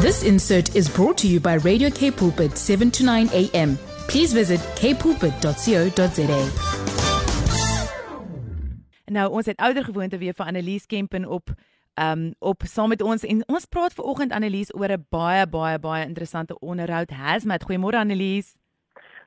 This insert is brought to you by Radio K Pulpit 7 to 9 a.m. Please visit kpulpit.co.za. Nou ons het ouer gewoonte weer vir Annelies Kempen op um op saam met ons en ons praat ver oggend Annelies oor 'n baie baie baie interessante onderhoud. Hazmat, goeiemôre Annelies.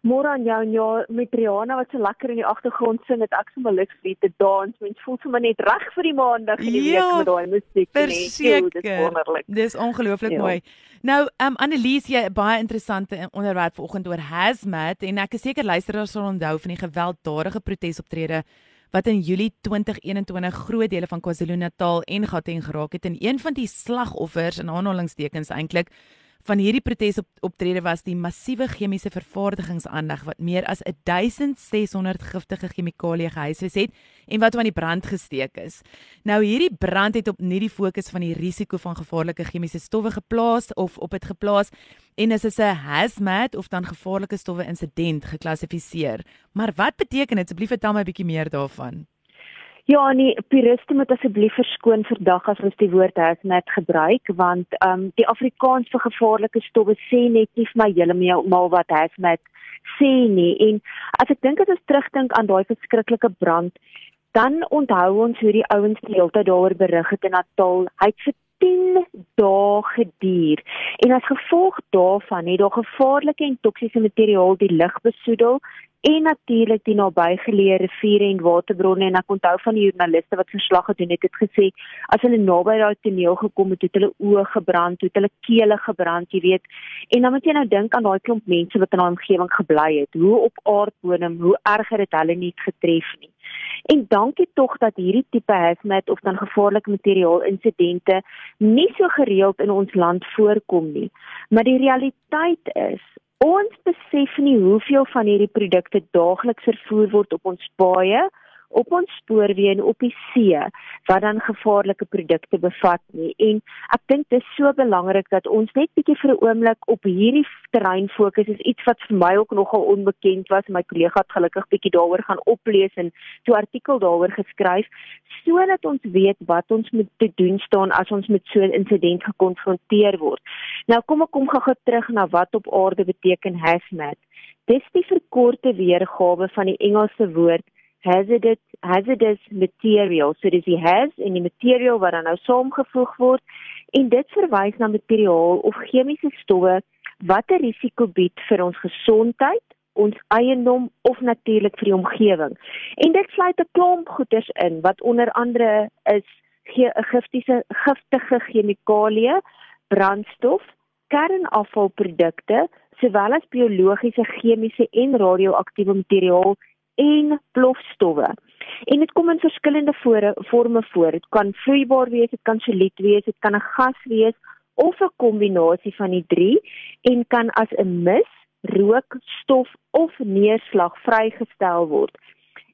Môre aan jou en ja, met Rihanna wat so lekker in die agtergrond sing, het ek sommer lus vir te dans. Mens voel sommer net reg vir die maandag en die Ja, week met daai musiek. Verseker. Dit is wonderlik. Dis ongelooflik Ja. mooi. Nou, um Annelies, jy 'n baie interessante onderwerp vanoggend oor hazmat en ek is seker luisteraars sal onthou van die gewelddadige protesoptrede wat in Julie 2021 groot dele van KwaZulu-Natal en Gauteng geraak het en een van die slagoffers in aanhalingstekens eintlik van hierdie protesoptrede was die massiewe chemiese vervaardigingsaanleg wat meer as 1600 giftige chemikalieë gehuisves het en wat aan die brand gesteek is. Nou hierdie brand het opnuut die fokus van die risiko van gevaarlike chemiese stowwe geplaas of op dit geplaas en is as 'n hazmat of dan gevaarlike stowwe insident geklassifiseer. Maar wat beteken dit? Asseblief vertel my 'n bietjie meer daarvan. Ja, nee, puriste moet asseblief verskoon vir dag as ons die woord hazmat gebruik want ehm um, die Afrikaans vir gevaarlike stowwe sê net nie my heeltemal wat hazmat sê nie en as ek dink as ons terugdink aan daai verskriklike brand dan onthou ons hoe die ouens die hele tyd daaroor berig het in Natal. Hy het 10 dae geduur. En as gevolg daarvan het daar gevaarlike en toksiese materiaal die lug besoedel en natuurlik die nabygeleë riviere en waterbronne. En ek onthou van die joernaliste wat verslag gedoen het het gesê as hulle naby daai toneel gekom het het hulle oë gebrand het hulle kele gebrand jy weet. En dan moet jy nou dink aan daai klomp mense wat in daai omgewing gebly het. Hoe op aardbodem hoe erg het dit hulle nie getref nie En dankie tog dat hierdie tipe hazmat of dan gevaarlike materiaal insidente nie so gereeld in ons land voorkom nie. Maar die realiteit is ons besef nie hoeveel van hierdie produkte daagliks vervoer word op ons paaie op ons spoorweë en op die see wat dan gevaarlike produkte bevat nie. En ek dink dit is so belangrik dat ons net bietjie vir 'n oomblik op hierdie terrein fokus. Dit is iets wat vir my ook nogal onbekend was. My kollega het gelukkig bietjie daaroor gaan oplees en so 'n artikel daaroor geskryf sodat ons weet wat ons moet te doen staan as ons met so 'n insident gekonfronteer word. Nou kom ek kom gou-gou terug na wat op aarde beteken hazmat. Dis die verkorte weergawe van die Engelse woord hazardous hazardous material. So dis die has en die material wat dan nou saamgevoeg word en dit verwys na materiaal of chemiese stowwe wat 'n risiko bied vir ons gesondheid, ons eiendom of natuurlik vir die omgewing. En dit sluit 'n klomp goeders in wat onder andere is giftiese giftige chemikalieë, brandstof, kernafvalprodukte, sowel as biologiese, chemiese en radioaktiewe materiaal en plofstowwe. En dit kom in verskillende forme voor. Dit kan vloeibaar wees, dit kan solied wees, dit kan 'n gas wees of 'n kombinasie van die drie en kan as 'n mis, rook, stof of neerslag vrygestel word.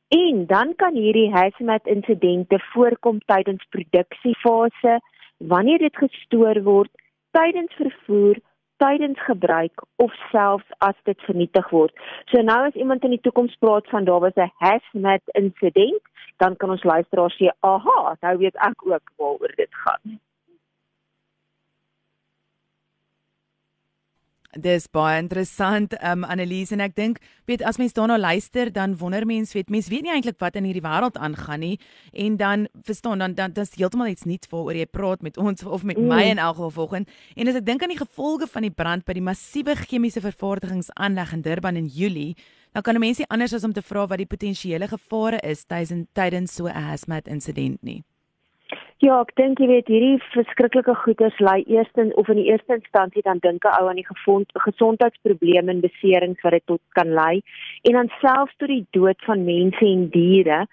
En dan kan hierdie hazmat insidente voorkom tydens produksiefase, wanneer dit gestoor word, tydens vervoer tydens gebruik of selfs as dit vernietig word. So nou as iemand in die toekoms praat van daar was 'n hazmat insident, dan kan ons luisteraars sê, "Aha, nou weet ek ook waaroor dit gaan." Dis baie interessant, um Annelies en ek dink, weet as mens daarna luister, dan wonder mens, weet mens weet nie eintlik wat in hierdie wêreld aangaan nie en dan verstaan dan dan dis heeltemal iets nuuts waaroor jy praat met ons of met my Mm. in elk geval vanoggend. En as ek dink aan die gevolge van die brand by die massiewe chemiese vervaardigingsaanleg in Durban in Julie, dan kan 'n mens nie anders as om te vra wat die potensiële gevare is tydens tydens so 'n hazmat insident nie. Ja, ek dink jy weet hierdie verskriklike goeters lei eerstens of in die eerste instansie dan dink 'n ou aan die gevond, gesondheidsprobleme en beserings wat dit tot kan lei en dan selfs tot die dood van mense en diere.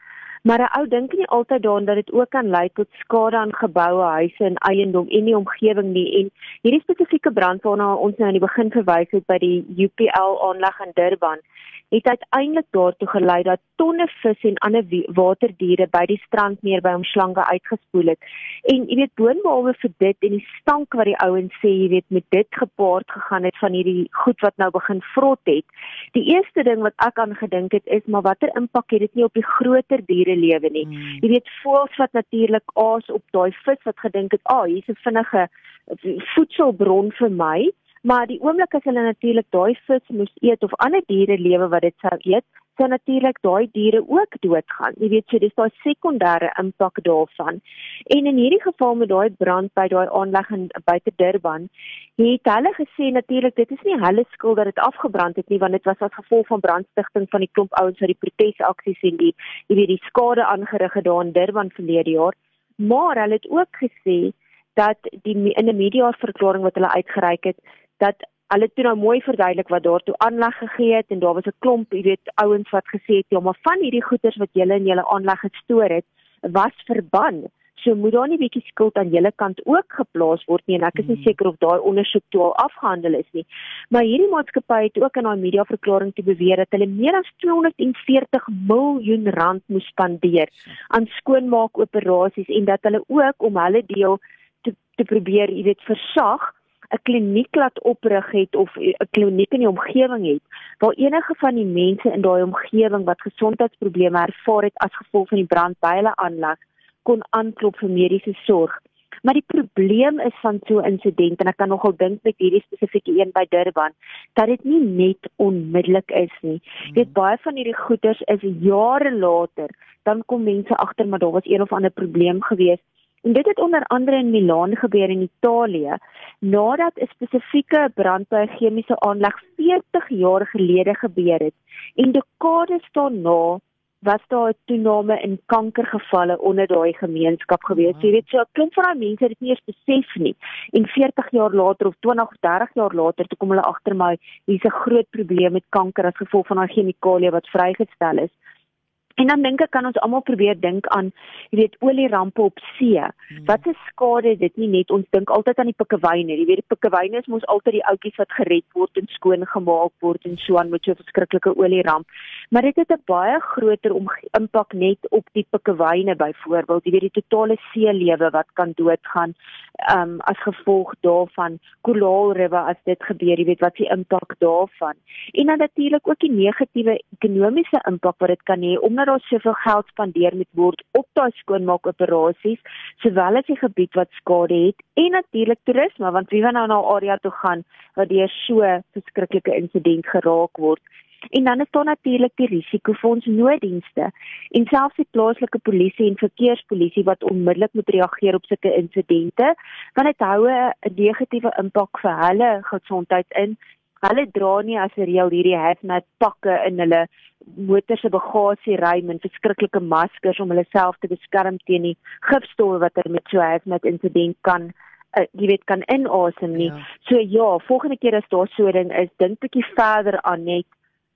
Maar 'n ou dink nie altyd daaraan dat dit ook kan lei tot skade aan geboue, huise en eiendom en die omgewing nie. En hierdie spesifieke brand waarna ons nou aan die begin verwys het by die UPL aanleg in Durban, het uiteindelik daartoe gelei dat tonne vis en ander waterdiere by die strandmeer by hom slange uitgespoel het. En jy weet boonbehalwe vir dit en die stank wat die ouens sê, jy weet met dit gepaard gegaan het van hierdie goed wat nou begin vrot het. Die eerste ding wat ek aan gedink het is maar watter impak het dit nie op die groter diere lewe nie. Hmm. Jy weet voëls wat natuurlik aas op daai vis wat gedink het, "Ag, oh, hier's 'n vinnige voedselbron vir my." Maar die oomblik as hulle natuurlik daai vis moes eet of ander diere lewe wat dit sou eet, sou natuurlik daai diere ook doodgaan. Jy weet, so dis daai sekondêre impak daarvan. En in hierdie geval met daai brand by daai aanleg in buite Durban, het hulle gesê natuurlik dit is nie hulle skuld dat dit afgebrand het nie, want dit was as gevolg van brandstigting van die klomp ouens wat die protesaksies en die jy weet die skade aangerig het daar in Durban verlede jaar. Maar hulle het ook gesê dat die in 'n media verklaring wat hulle uitgereik het dat hulle toe nou mooi verduidelik wat daartoe aanleg gegee het en daar was 'n klomp, jy weet, ouens wat gesê het ja, maar van hierdie goederes wat julle in julle aanleg gestoor het, was verban. So moet daar nie bietjie skuld aan julle kant ook geplaas word nie en ek is nie hmm. seker of daai ondersoek toe al afgehandel is nie. Maar hierdie maatskappy het ook in haar media verklaring te beweer dat hulle meer as 240 miljoen rand moes spandeer aan skoonmaak operasies en dat hulle ook om hulle deel te te probeer, jy weet, versag 'n kliniek laat oprig het of 'n kliniek in die omgewing het waar enige van die mense in daai omgewing wat gesondheidsprobleme ervaar het as gevolg van die brand by hulle aanleg kon aanklop vir mediese sorg. Maar die probleem is van so 'n insident en ek kan nogal dink met hierdie spesifieke een by Durban dat dit nie net onmiddellik is nie. Jy weet baie van hierdie goeders is jare later dan kom mense agter maar daar was een of ander probleem geweest En dit het onder andere in Milaan gebeur in Italië nadat 'n spesifieke brand by 'n chemiese aanleg 40 jaar gelede gebeur het. En dekades daarna was daar 'n toename in kankergevalle onder daai gemeenskap gewees. Jy weet so 'n klomp van daai mense het dit nie eens besef nie. En 40 jaar later of 20 of 30 jaar later toe kom hulle agter my hier's 'n groot probleem met kanker as gevolg van daai chemikalie wat vrygestel is. En dan dink ek kan ons almal probeer dink aan, jy weet, olierampe op see. Hmm. Wat 'n skade dit nie net ons dink altyd aan die pikkewyne. Jy weet die pikkewyne is mos altyd die ouetjies wat gered word en skoon gemaak word en so aan met so 'n verskriklike olieramp. Maar dit het 'n baie groter impak net op die pikkewyne byvoorbeeld. Jy weet die totale seelewe wat kan doodgaan um as gevolg daarvan koraalriwe as dit gebeur, jy weet wat die impak daarvan. En dan natuurlik ook die negatiewe ekonomiese impak wat dit kan hê omdat omdat daar soveel geld spandeer moet word op daai skoonmaak operasies, sowel as die gebied wat skade het en natuurlik toerisme, want wie wil nou na 'n area toe gaan waar deur so 'n verskriklike insident geraak word? En dan is daar natuurlik die risikofonds nooddienste en selfs die plaaslike polisie en verkeerspolisie wat onmiddellik moet reageer op sulke insidente, want dit hou 'n negatiewe impak vir hulle gesondheid in hulle dra nie as 'n reël hierdie hazmat pakke in hulle motor se bagasiery en verskriklike maskers om hulle self te beskerm teen die gifstowwe wat er met so 'n hazmat insident kan uh, jy weet kan inasem nie. Ja. So ja, volgende keer as daar so 'n ding is, dink bietjie verder aan net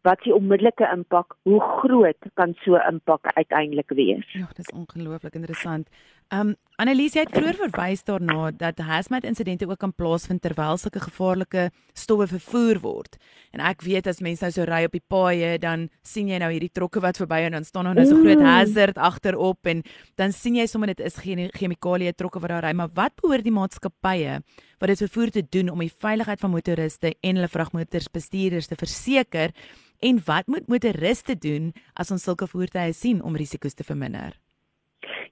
wat die onmiddellike impak, hoe groot kan so 'n impak uiteindelik wees? Ja, dis ongelooflik interessant. Um Annelies het vroeër verwys daarna dat hazmat insidente ook kan plaasvind terwyl sulke gevaarlike stowwe vervoer word. En ek weet as mense nou so ry op die paaie, dan sien jy nou hierdie trokke wat verby en dan staan daar nou so 'n groot hazard agterop en dan sien jy sommer dit is chemikalieë trokke wat daar ry, maar wat behoort die maatskappye wat dit vervoer te doen om die veiligheid van motoriste en hulle vragmotors bestuurders te verseker? En wat moet motoriste doen as ons sulke voertuie sien om risiko's te verminder?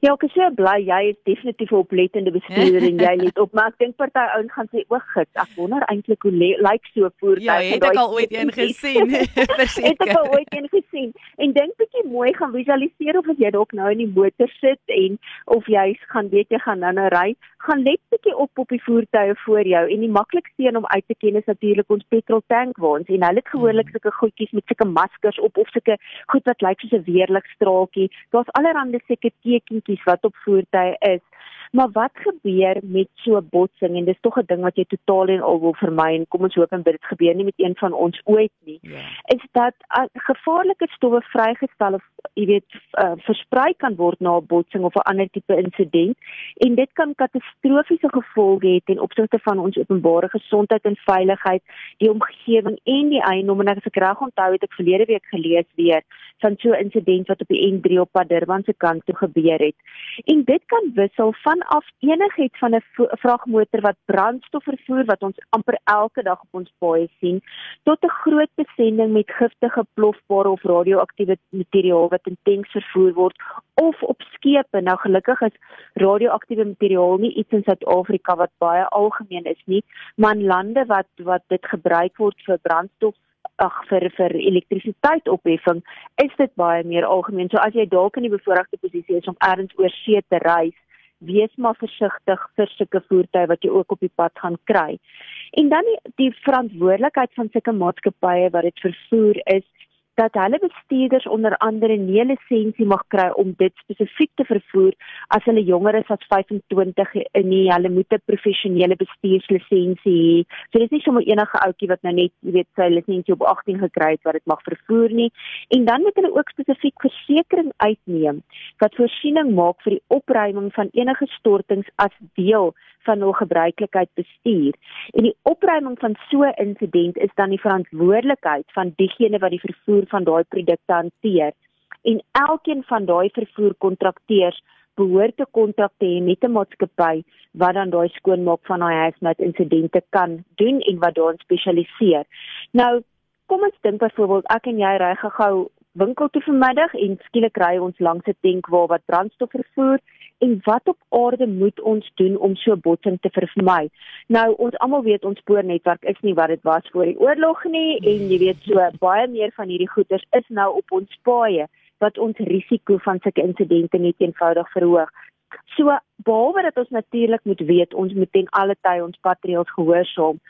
Ja, ek is so bly jy is definitief 'n oplettende bestuurder en jy let op, maar ek dink party ouens gaan sê o, gits, ek wonder eintlik hoe lyk like so voertuig. Ja, het ek al ooit een gesien? Verseker. het ek al ooit een gesien? En dink bietjie mooi gaan visualiseer of as jy dalk nou in die motor sit en of jy gaan weet jy gaan nou nou ry, gaan let bietjie op op die voertuie voor jou en die maklikste een om uit te ken is natuurlik ons petrol tankwaans en hulle het gewoonlik sulke goedjies met sulke maskers op of sulke goed wat lyk soos 'n weerligstraaltjie. Daar's allerlei sulke tekentjies wat op voertuie is. Maar wat gebeur met so 'n botsing en dis tog 'n ding wat jy totaal en al wil vermy en kom ons hoop en bid dit gebeur nie met een van ons ooit nie. Ja. Is dat uh, gevaarlike stowwe vrygestel of jy weet uh, versprei kan word na 'n botsing of 'n ander tipe insident en dit kan katastrofiese gevolge hê ten opsigte van ons openbare gesondheid en veiligheid, die omgewing en die eiendom en ek het reg onthou het ek verlede week gelees weer van so 'n insident wat op die N3 op pad Durban se kant toe gebeur het. En dit kan wissel vanaf enigiets van 'n vragmotor wat brandstof vervoer wat ons amper elke dag op ons paaie sien, tot 'n groot besending met giftige plofbare of radioaktiewe materiaal wat in tanks vervoer word of op skepe. Nou gelukkig is radioaktiewe materiaal nie iets in Suid-Afrika wat baie algemeen is nie, maar in lande wat wat dit gebruik word vir brandstof ag vir vir elektrisiteit opheffing is dit baie meer algemeen. So as jy dalk in die bevoordeelde posisie is om ergens oor see te reis, wees maar versigtig vir sulke voertuie wat jy ook op die pad gaan kry. En dan die, die verantwoordelikheid van sulke maatskappye wat dit vervoer is dat hulle bestuurders onder andere nie 'n lisensie mag kry om dit spesifiek te vervoer as hulle jonger is as 25 en nie hulle moet 'n professionele bestuurslisensie hê. So dis nie sommer enige ouetjie wat nou net, jy weet, sy lisensie op 18 gekry het wat dit mag vervoer nie. En dan moet hulle ook spesifiek versekerings uitneem wat voorsiening maak vir die opruiming van enige stortings as deel van hul gebruiklikheid bestuur. En die opruiming van so 'n insident is dan die verantwoordelikheid van diegene wat die vervoer van daai produkte hanteer. En elkeen van daai vervoerkontrakteurs behoort 'n kontrak te hê met 'n maatskappy wat dan daai skoonmaak van daai hazmat insidente kan doen en wat daarin spesialiseer. Nou, kom ons dink byvoorbeeld ek en jy ry gou winkel toe vanmiddag en skielik ry ons langs 'n tank waar wat brandstof vervoer en wat op aarde moet ons doen om so botsing te vermy? Nou ons almal weet ons spoornetwerk is nie wat dit was voor die oorlog nie en jy weet so baie meer van hierdie goederes is nou op ons paaie wat ons risiko van sulke insidente net eenvoudig verhoog. So behalwe dat ons natuurlik moet weet ons moet ten alle tye ons patreels gehoorsaam,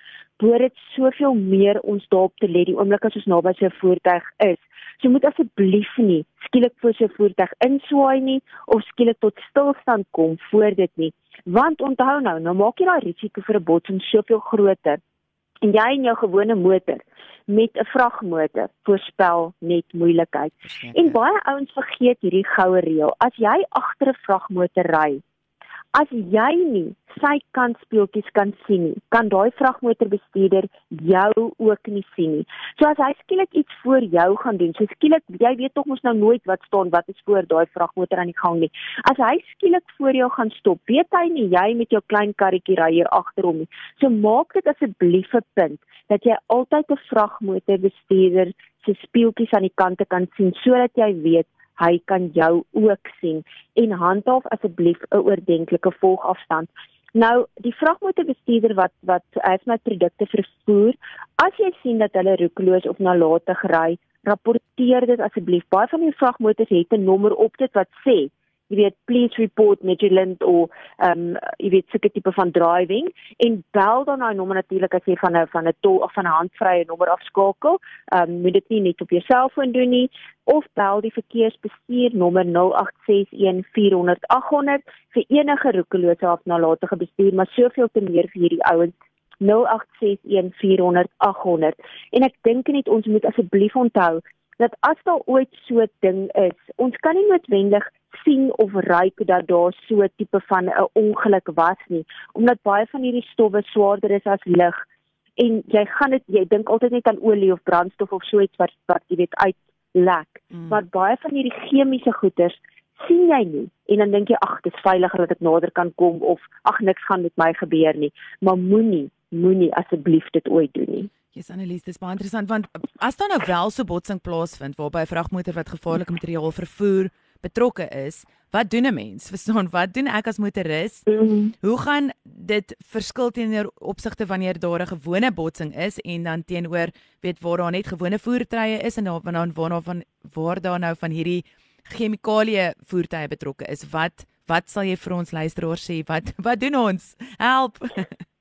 behoort dit soveel meer ons daarop te let die oomblik as ons naby so 'n voertuig is. So moet asseblief nie skielik voor so 'n voertuig inswaai nie of skielik tot stilstand kom voor dit nie. Want onthou nou, nou maak jy daai risiko vir 'n botsing soveel groter. En jy in jou gewone motor met 'n vragmotor voorspel net moeilikheid. En baie ouens vergeet hierdie goue reël. As jy agter 'n vragmotor ry, as jy nie sy kant speeltjies kan sien nie, kan daai vragmotorbestuurder jou ook nie sien nie. So as hy skielik iets voor jou gaan doen, so skielik jy weet tog mos nou nooit wat staan wat is voor daai vragmotor aan die gang nie. As hy skielik voor jou gaan stop, weet hy nie jy met jou klein karretjie ry hier agter hom nie. So maak dit asseblief 'n punt dat jy altyd 'n vragmotorbestuurder se speeltjies aan die kante kan sien sodat jy weet hy kan jou ook sien en handhaaf asseblief 'n oordentlike volgafstand. Nou, die vragmotorbestuurder wat wat as my produkte vervoer, as jy sien dat hulle roekeloos of nalatig ry, rapporteer dit asseblief. Baie van die vragmotors het 'n nommer op dit wat sê jy weet please report vigilant of ehm um, jy weet sulke tipe van driving. En bel dan nou nommer natuurlik as jy van 'n van 'n tol of van 'n handvrye nommer afskakel. Ehm um, moet dit nie net op jou selfoon doen nie. Of bel die verkeersbestuur nommer 0861400800 vir enige roekelose of nalatige bestuur maar soveel te meer vir hierdie ouens. 0861400800 en ek dink net ons moet asseblief onthou dat as daar ooit so 'n ding is ons kan nie noodwendig sien of ruik dat daar so 'n tipe van 'n ongeluk was nie omdat baie van hierdie stowwe swaarder is as lug en jy gaan dit jy dink altyd net aan olie of brandstof of so iets wat wat jy weet uitlek. Mm. maar baie van hierdie chemiese goeders sien jy nie. En dan dink jy ag dit is veiliger dat ek nader kan kom of ag niks gaan met my gebeur nie. Maar moenie moenie asseblief dit ooit doen nie Yes Annelies, dis baie interessant want as daar nou wel so botsing plaasvind waarby 'n vragmotor wat gevaarlike materiaal vervoer betrokke is, wat doen 'n mens? Verstaan, wat doen ek as motoris? Mm. Hoe gaan dit verskil teenoor opsigte wanneer daar 'n gewone botsing is en dan teenoor weet waar daar net gewone voertuie is en dan waar daar van waar daar nou van hierdie chemikalie voertuie betrokke is? Wat wat sal jy vir ons luisteraars sê? Wat wat doen ons? Help.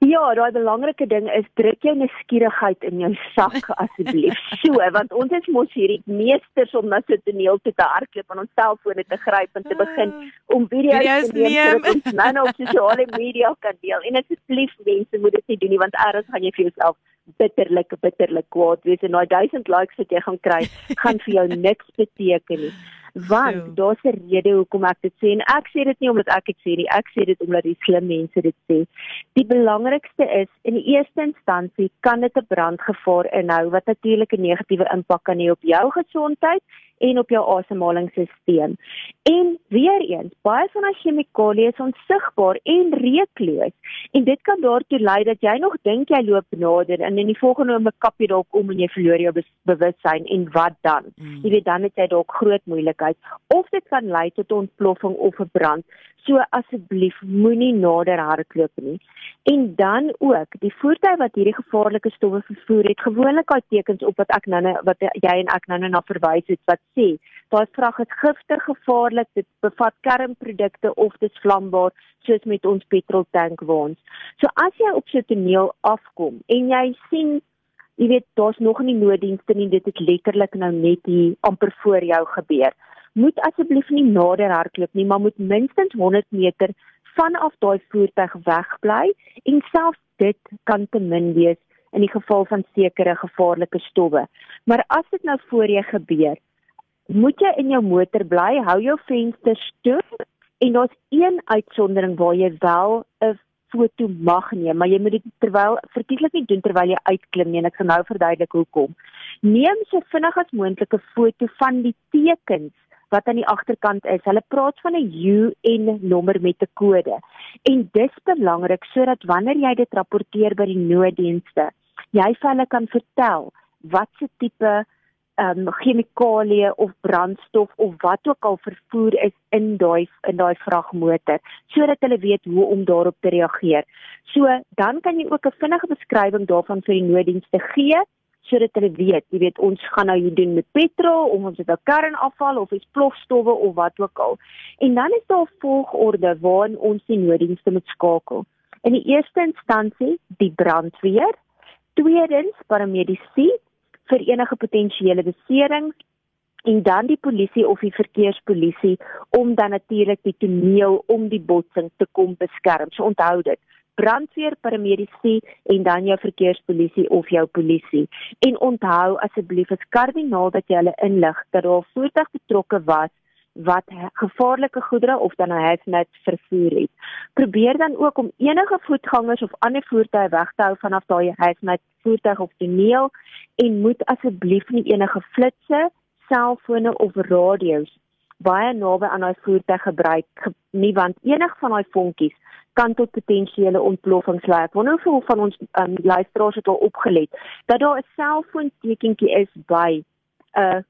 Ja, daai belangrike ding is druk jou nuuskierigheid in jou sak asseblief. So, want ons is mos hierdie meesters om na so 'n toneel toe te hardloop en ons selfone te gryp en te begin om video's Video's te neem neem. sodat ons nou nou op sosiale media kan deel. En asseblief mense moet dit nie doen nie want eers gaan jy vir jouself bitterlik bitterlik kwaad wees en daai 1000 likes wat jy gaan kry, gaan vir jou niks beteken nie. Want Sjoe. daar's 'n rede hoekom ek dit sê en ek sê dit nie omdat ek dit sê nie, ek sê dit omdat die slim mense dit sê. Die belangrikste is in die eerste instansie kan dit 'n brandgevaar inhou wat natuurlik 'n negatiewe impak kan hê op jou gesondheid en op jou asemhalingsstelsel. En weer eens, baie van die chemikalieë is onsigbaar en reukloos en dit kan daartoe lei dat jy nog dink jy loop nader en in die volgende oomblik kap jy dalk om en jy verloor jou bewussyn en wat dan? Mm. Jy weet dan het jy dalk groot moeilikheid of dit kan lei tot ontploffing of 'n brand. So asseblief moenie nader hardloop nie. En dan ook, die voertuig wat hierdie gevaarlike stowwe vervoer het, gewoonlik daai tekens op wat ek nou nou wat jy en ek nou nou na verwys het wat sê, daai vrag is giftig, gevaarlik, dit bevat kernprodukte of dit is vlambaar, soos met ons petroltankwaans. So as jy op so 'n toneel afkom en jy sien Jy weet daar's nog nie nooddienste nie dit het letterlik nou net hier amper voor jou gebeur. Moet asseblief nie nader hardloop nie, maar moet minstens 100 meter vanaf daai voertuig wegbly en selfs dit kan te min wees in die geval van sekere gevaarlike stowwe. Maar as dit nou voor jou gebeur, moet jy in jou motor bly, hou jou vensters toe en daar's een uitsondering waar jy wel 'n foto mag neem, maar jy moet dit terwyl verkieslik nie doen terwyl jy uitklim nie en ek gaan nou verduidelik hoekom. Neem so vinnig as moontlik 'n foto van die tekens wat aan die agterkant is. Hulle praat van 'n UN nommer met 'n kode. En dis belangrik sodat wanneer jy dit rapporteer by die nooddienste, jy vir hulle kan vertel wat se tipe ehm um, chemikalieë of brandstof of wat ook al vervoer is in daai in daai vragmotor sodat hulle weet hoe om daarop te reageer. So dan kan jy ook 'n vinnige beskrywing daarvan vir die nooddienste gee sodat hulle weet, jy weet ons gaan nou hier doen met petrol of ons het 'n kernafval of is plofstowwe of wat ook al. En dan is daar 'n volgorde waarin ons die nooddienste moet skakel. In die eerste instansie die brandweer, tweedens paramedisy vir enige potensiële beserings en dan die polisie of die verkeerspolisie om dan natuurlik die toneel om die botsing te kom beskerm. So onthou dit brandweer, paramedisy en dan jou verkeerspolisie of jou polisie. En onthou asseblief is kardinaal dat jy hulle inlig dat daar voertuig betrokke was wat gevaarlike goedere of dan 'n hazmat vervoer het. Probeer dan ook om enige voetgangers of ander voertuie weg te hou vanaf daai hazmat voertuig of toneel en moet asseblief nie enige flitsse, selfone of radio's baie naby aan daai voertuig gebruik ge nie want enig van daai vonkies kan tot potensiële ontploffings lei. Ek wonder hoeveel van ons um, luisteraars het al opgelet dat daar 'n selfoontekentjie is by 'n uh,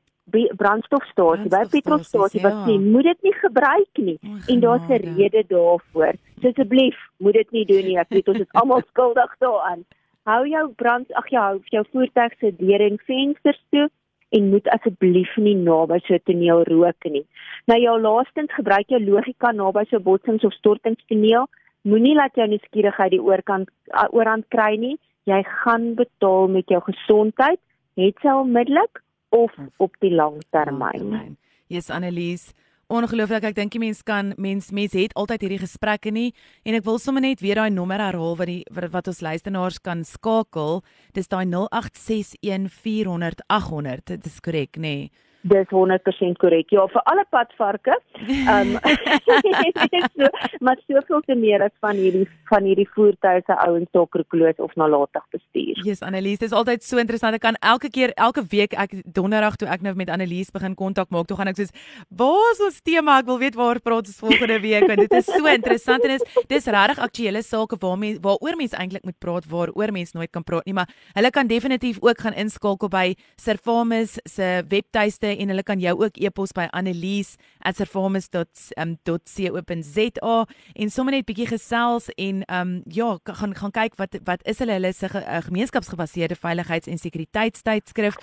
brandstofstasie, by petrolstasie wat ja. sê moed dit nie gebruik nie O, en daar's 'n rede daarvoor. So asseblief, moet dit nie doen nie. Ek weet ons is almal skuldig daaraan. Hou jou brand ag ja, hou jou voertuig se deure en vensters toe en moet asseblief nie naby so 'n toneel rook nie. Nou jou laastens gebruik jou logika naby so botsings of stortingstoneel. Moenie laat jou nuuskierigheid die oorkant uh, oorhand kry nie. Jy gaan betaal met jou gesondheid, het sy onmiddellik of op die lang termyn. Yes Annelies. Ongelooflik, ek dink die mens kan mens mens het altyd hierdie gesprekke nie en ek wil sommer net weer daai nommer herhaal wat die wat, wat ons luisteraars kan skakel. Dis daai 0861400800. Dit is korrek, nê? Nee. Dis 100% korrek. Ja, vir alle padvarke. Ehm so, maar soveel te meer as van hierdie van hierdie voertuie se ouens dalk roekloos of nalatig bestuur. Yes, Annelies, dis altyd so interessant. Ek kan elke keer, elke week ek donderdag toe ek nou met Annelies begin kontak maak, toe gaan ek soos, "Waar is ons tema? Ek wil weet waar praat ons volgende week." Want dit is so interessant en is dis regtig aktuelle sake waarmee waaroor mense eintlik moet praat, waaroor mense nooit kan praat nie, maar hulle kan definitief ook gaan inskakel by Servamus se webtuiste en hulle kan jou ook e-pos by annelies@servamus.co.za en sommer net bietjie gesels en um ja, gaan gaan kyk wat wat is hulle hulle se uh, gemeenskapsgebaseerde veiligheids- en sekuriteitstydskrif.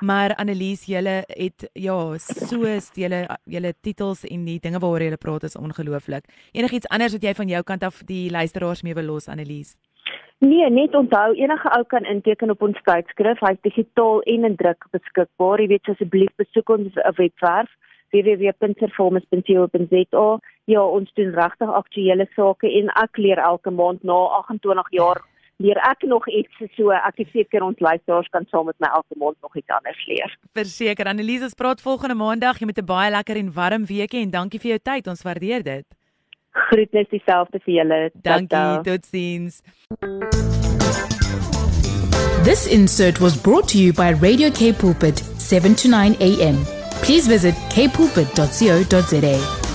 Maar Annelies, julle het ja, so julle julle titels en die dinge waaroor julle praat is ongelooflik. Enigiets anders wat jy van jou kant af die luisteraars mee wil los Annelies? Nee, net onthou enige ou kan inteken op ons tydskrif. Hy's digitaal en in druk beskikbaar. Jy weet asseblief besoek ons webwerf www.performance.co.za. Ja, ons doen regtig aktuelle sake en ek leer elke maand na 28 jaar leer ek nog iets so ek is seker ons luisteraars kan saam met my elke maand nog iets anders leer. Verseker Annelies, ons praat volgende maandag. Jy met 'n baie lekker en warm weekie en dankie vir jou tyd. Ons waardeer dit. Groetnis dieselfde vir julle. Dankie, totsiens. This insert was brought to you by Radio K Pulpit 7 to 9 a.m. Please visit kpulpit.co.za.